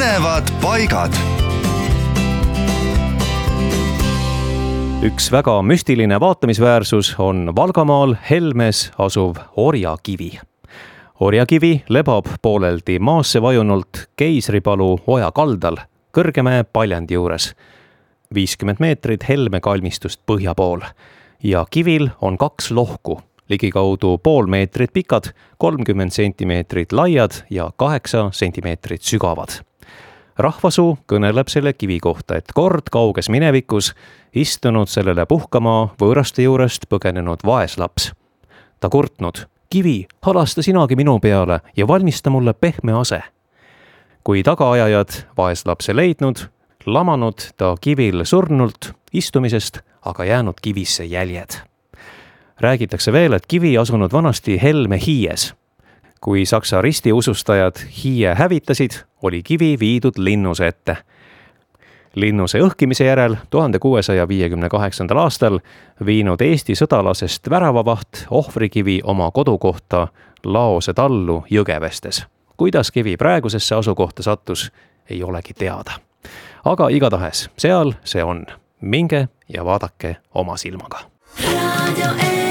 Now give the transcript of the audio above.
põnevad paigad. üks väga müstiline vaatamisväärsus on Valgamaal Helmes asuv orjakivi. orjakivi lebab pooleldi maasse vajunult Keisripalu oja kaldal Kõrgemäe paljandi juures, viiskümmend meetrit Helme kalmistust põhja pool ja kivil on kaks lohku ligikaudu pool meetrit pikad, kolmkümmend sentimeetrit laiad ja kaheksa sentimeetrit sügavad. Rahvasuu kõneleb selle kivi kohta, et kord kauges minevikus istunud sellele puhkama võõraste juurest põgenenud vaeslaps. ta kurtnud, kivi, halasta sinagi minu peale ja valmista mulle pehme ase. kui tagaajajad vaeslapse leidnud, lamanud ta kivil surnult istumisest, aga jäänud kivisse jäljed räägitakse veel, et kivi asunud vanasti Helme hiies. Kui saksa ristiusustajad hiie hävitasid, oli kivi viidud linnuse ette. linnuse õhkimise järel tuhande kuuesaja viiekümne kaheksandal aastal viinud Eesti sõdalasest väravavaht ohvrikivi oma kodukohta Laose tallu Jõgevestes. kuidas kivi praegusesse asukohta sattus, ei olegi teada. aga igatahes seal see on minge ja vaadake oma silmaga. raadio E